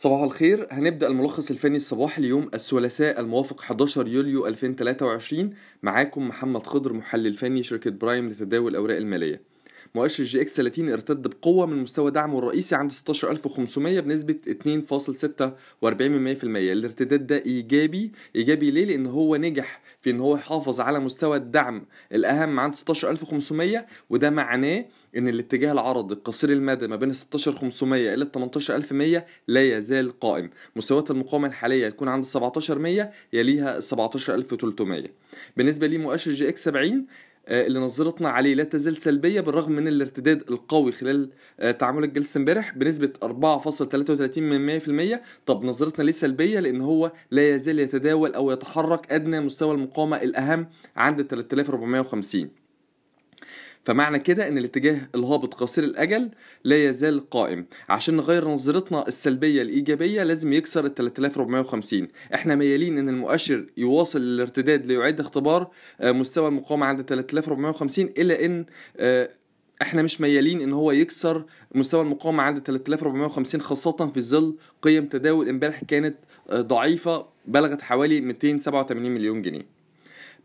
صباح الخير. هنبدأ الملخص الفني الصباحي ليوم الثلاثاء الموافق 11 يوليو 2023 معاكم محمد خضر محلل فني شركة برايم لتداول الأوراق المالية. مؤشر EGX 30 ارتد بقوة من مستوى دعمه الرئيسي عند 16500 بنسبة 2.46% الارتداد ده إيجابي إيجابي ليه؟ لأن هو نجح في إن هو يحافظ على مستوى الدعم الأهم عند 16500 وده معناه إن الاتجاه العرضي قصير المدى ما بين 16500 إلى 18100 لا يزال قائم. مستويات المقاومة الحالية تكون عند 17100 يليها 17300 بالنسبة لمؤشر EGX 70 آه، اللي نظرتنا عليه لا تزال سلبية بالرغم من الارتداد القوي خلال آه، تعامل الجلسة امبارح بنسبة 4.33 من 100% طب نظرتنا ليه سلبية؟ لأن هو لا يزال يتداول أو يتحرك أدنى مستوى المقاومة الأهم عند 3450 فمعنى كده إن الاتجاه الهابط قصير الأجل لا يزال قائم. عشان نغير نظرتنا السلبية الإيجابية لازم يكسر ال 3450 إحنا ميالين إن المؤشر يواصل الارتداد ليعيد اختبار آه، مستوى المقاومة عند 3450 إلا إن آه، إحنا مش ميالين إن هو يكسر مستوى المقاومة عند 3450 خاصة في ظل قيم تداول امبارح كانت آه، ضعيفة بلغت حوالي 287 مليون جنيه.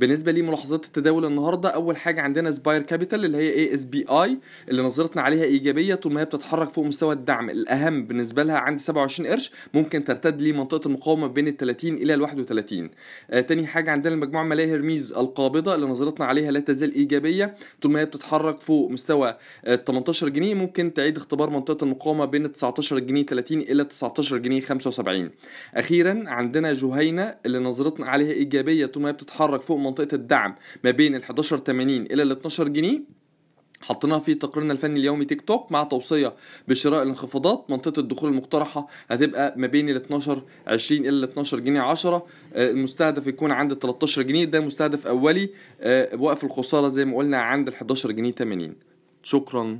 بالنسبة لملاحظات التداول النهارده أول حاجة عندنا Aspire Capital اللي هي ASPI اللي نظرتنا عليها إيجابية طول ما هي بتتحرك فوق مستوى الدعم. الأهم بالنسبة لها عند 27 قرش ممكن ترتد لمنطقه المقاومة بين ال 30 إلى ال 31 آه تاني حاجة عندنا المجموعة المالية هيرميس القابضة اللي نظرتنا عليها لا تزال إيجابية طول ما هي بتتحرك فوق مستوى آه 18 جنيه ممكن تعيد اختبار منطقة المقاومة بين 19 جنيه 30 إلى 19 جنيه 75 أخيرا عندنا جهينة اللي نظرتنا عليها إيجابية طول ما هي بتتحرك فوق منطقة الدعم ما بين ال 11.80 إلى ال 12 جنيه. حطيناها في تقريرنا الفني اليومي تيك توك مع توصية بشراء الانخفاضات. منطقة الدخول المقترحة هتبقى ما بين ال 12 20 إلى ال 12 جنيه 10 المستهدف يكون عند 13 جنيه. ده مستهدف أولي. آه، وقف الخسارة زي ما قلنا عند ال 11 جنيه 80 شكرا.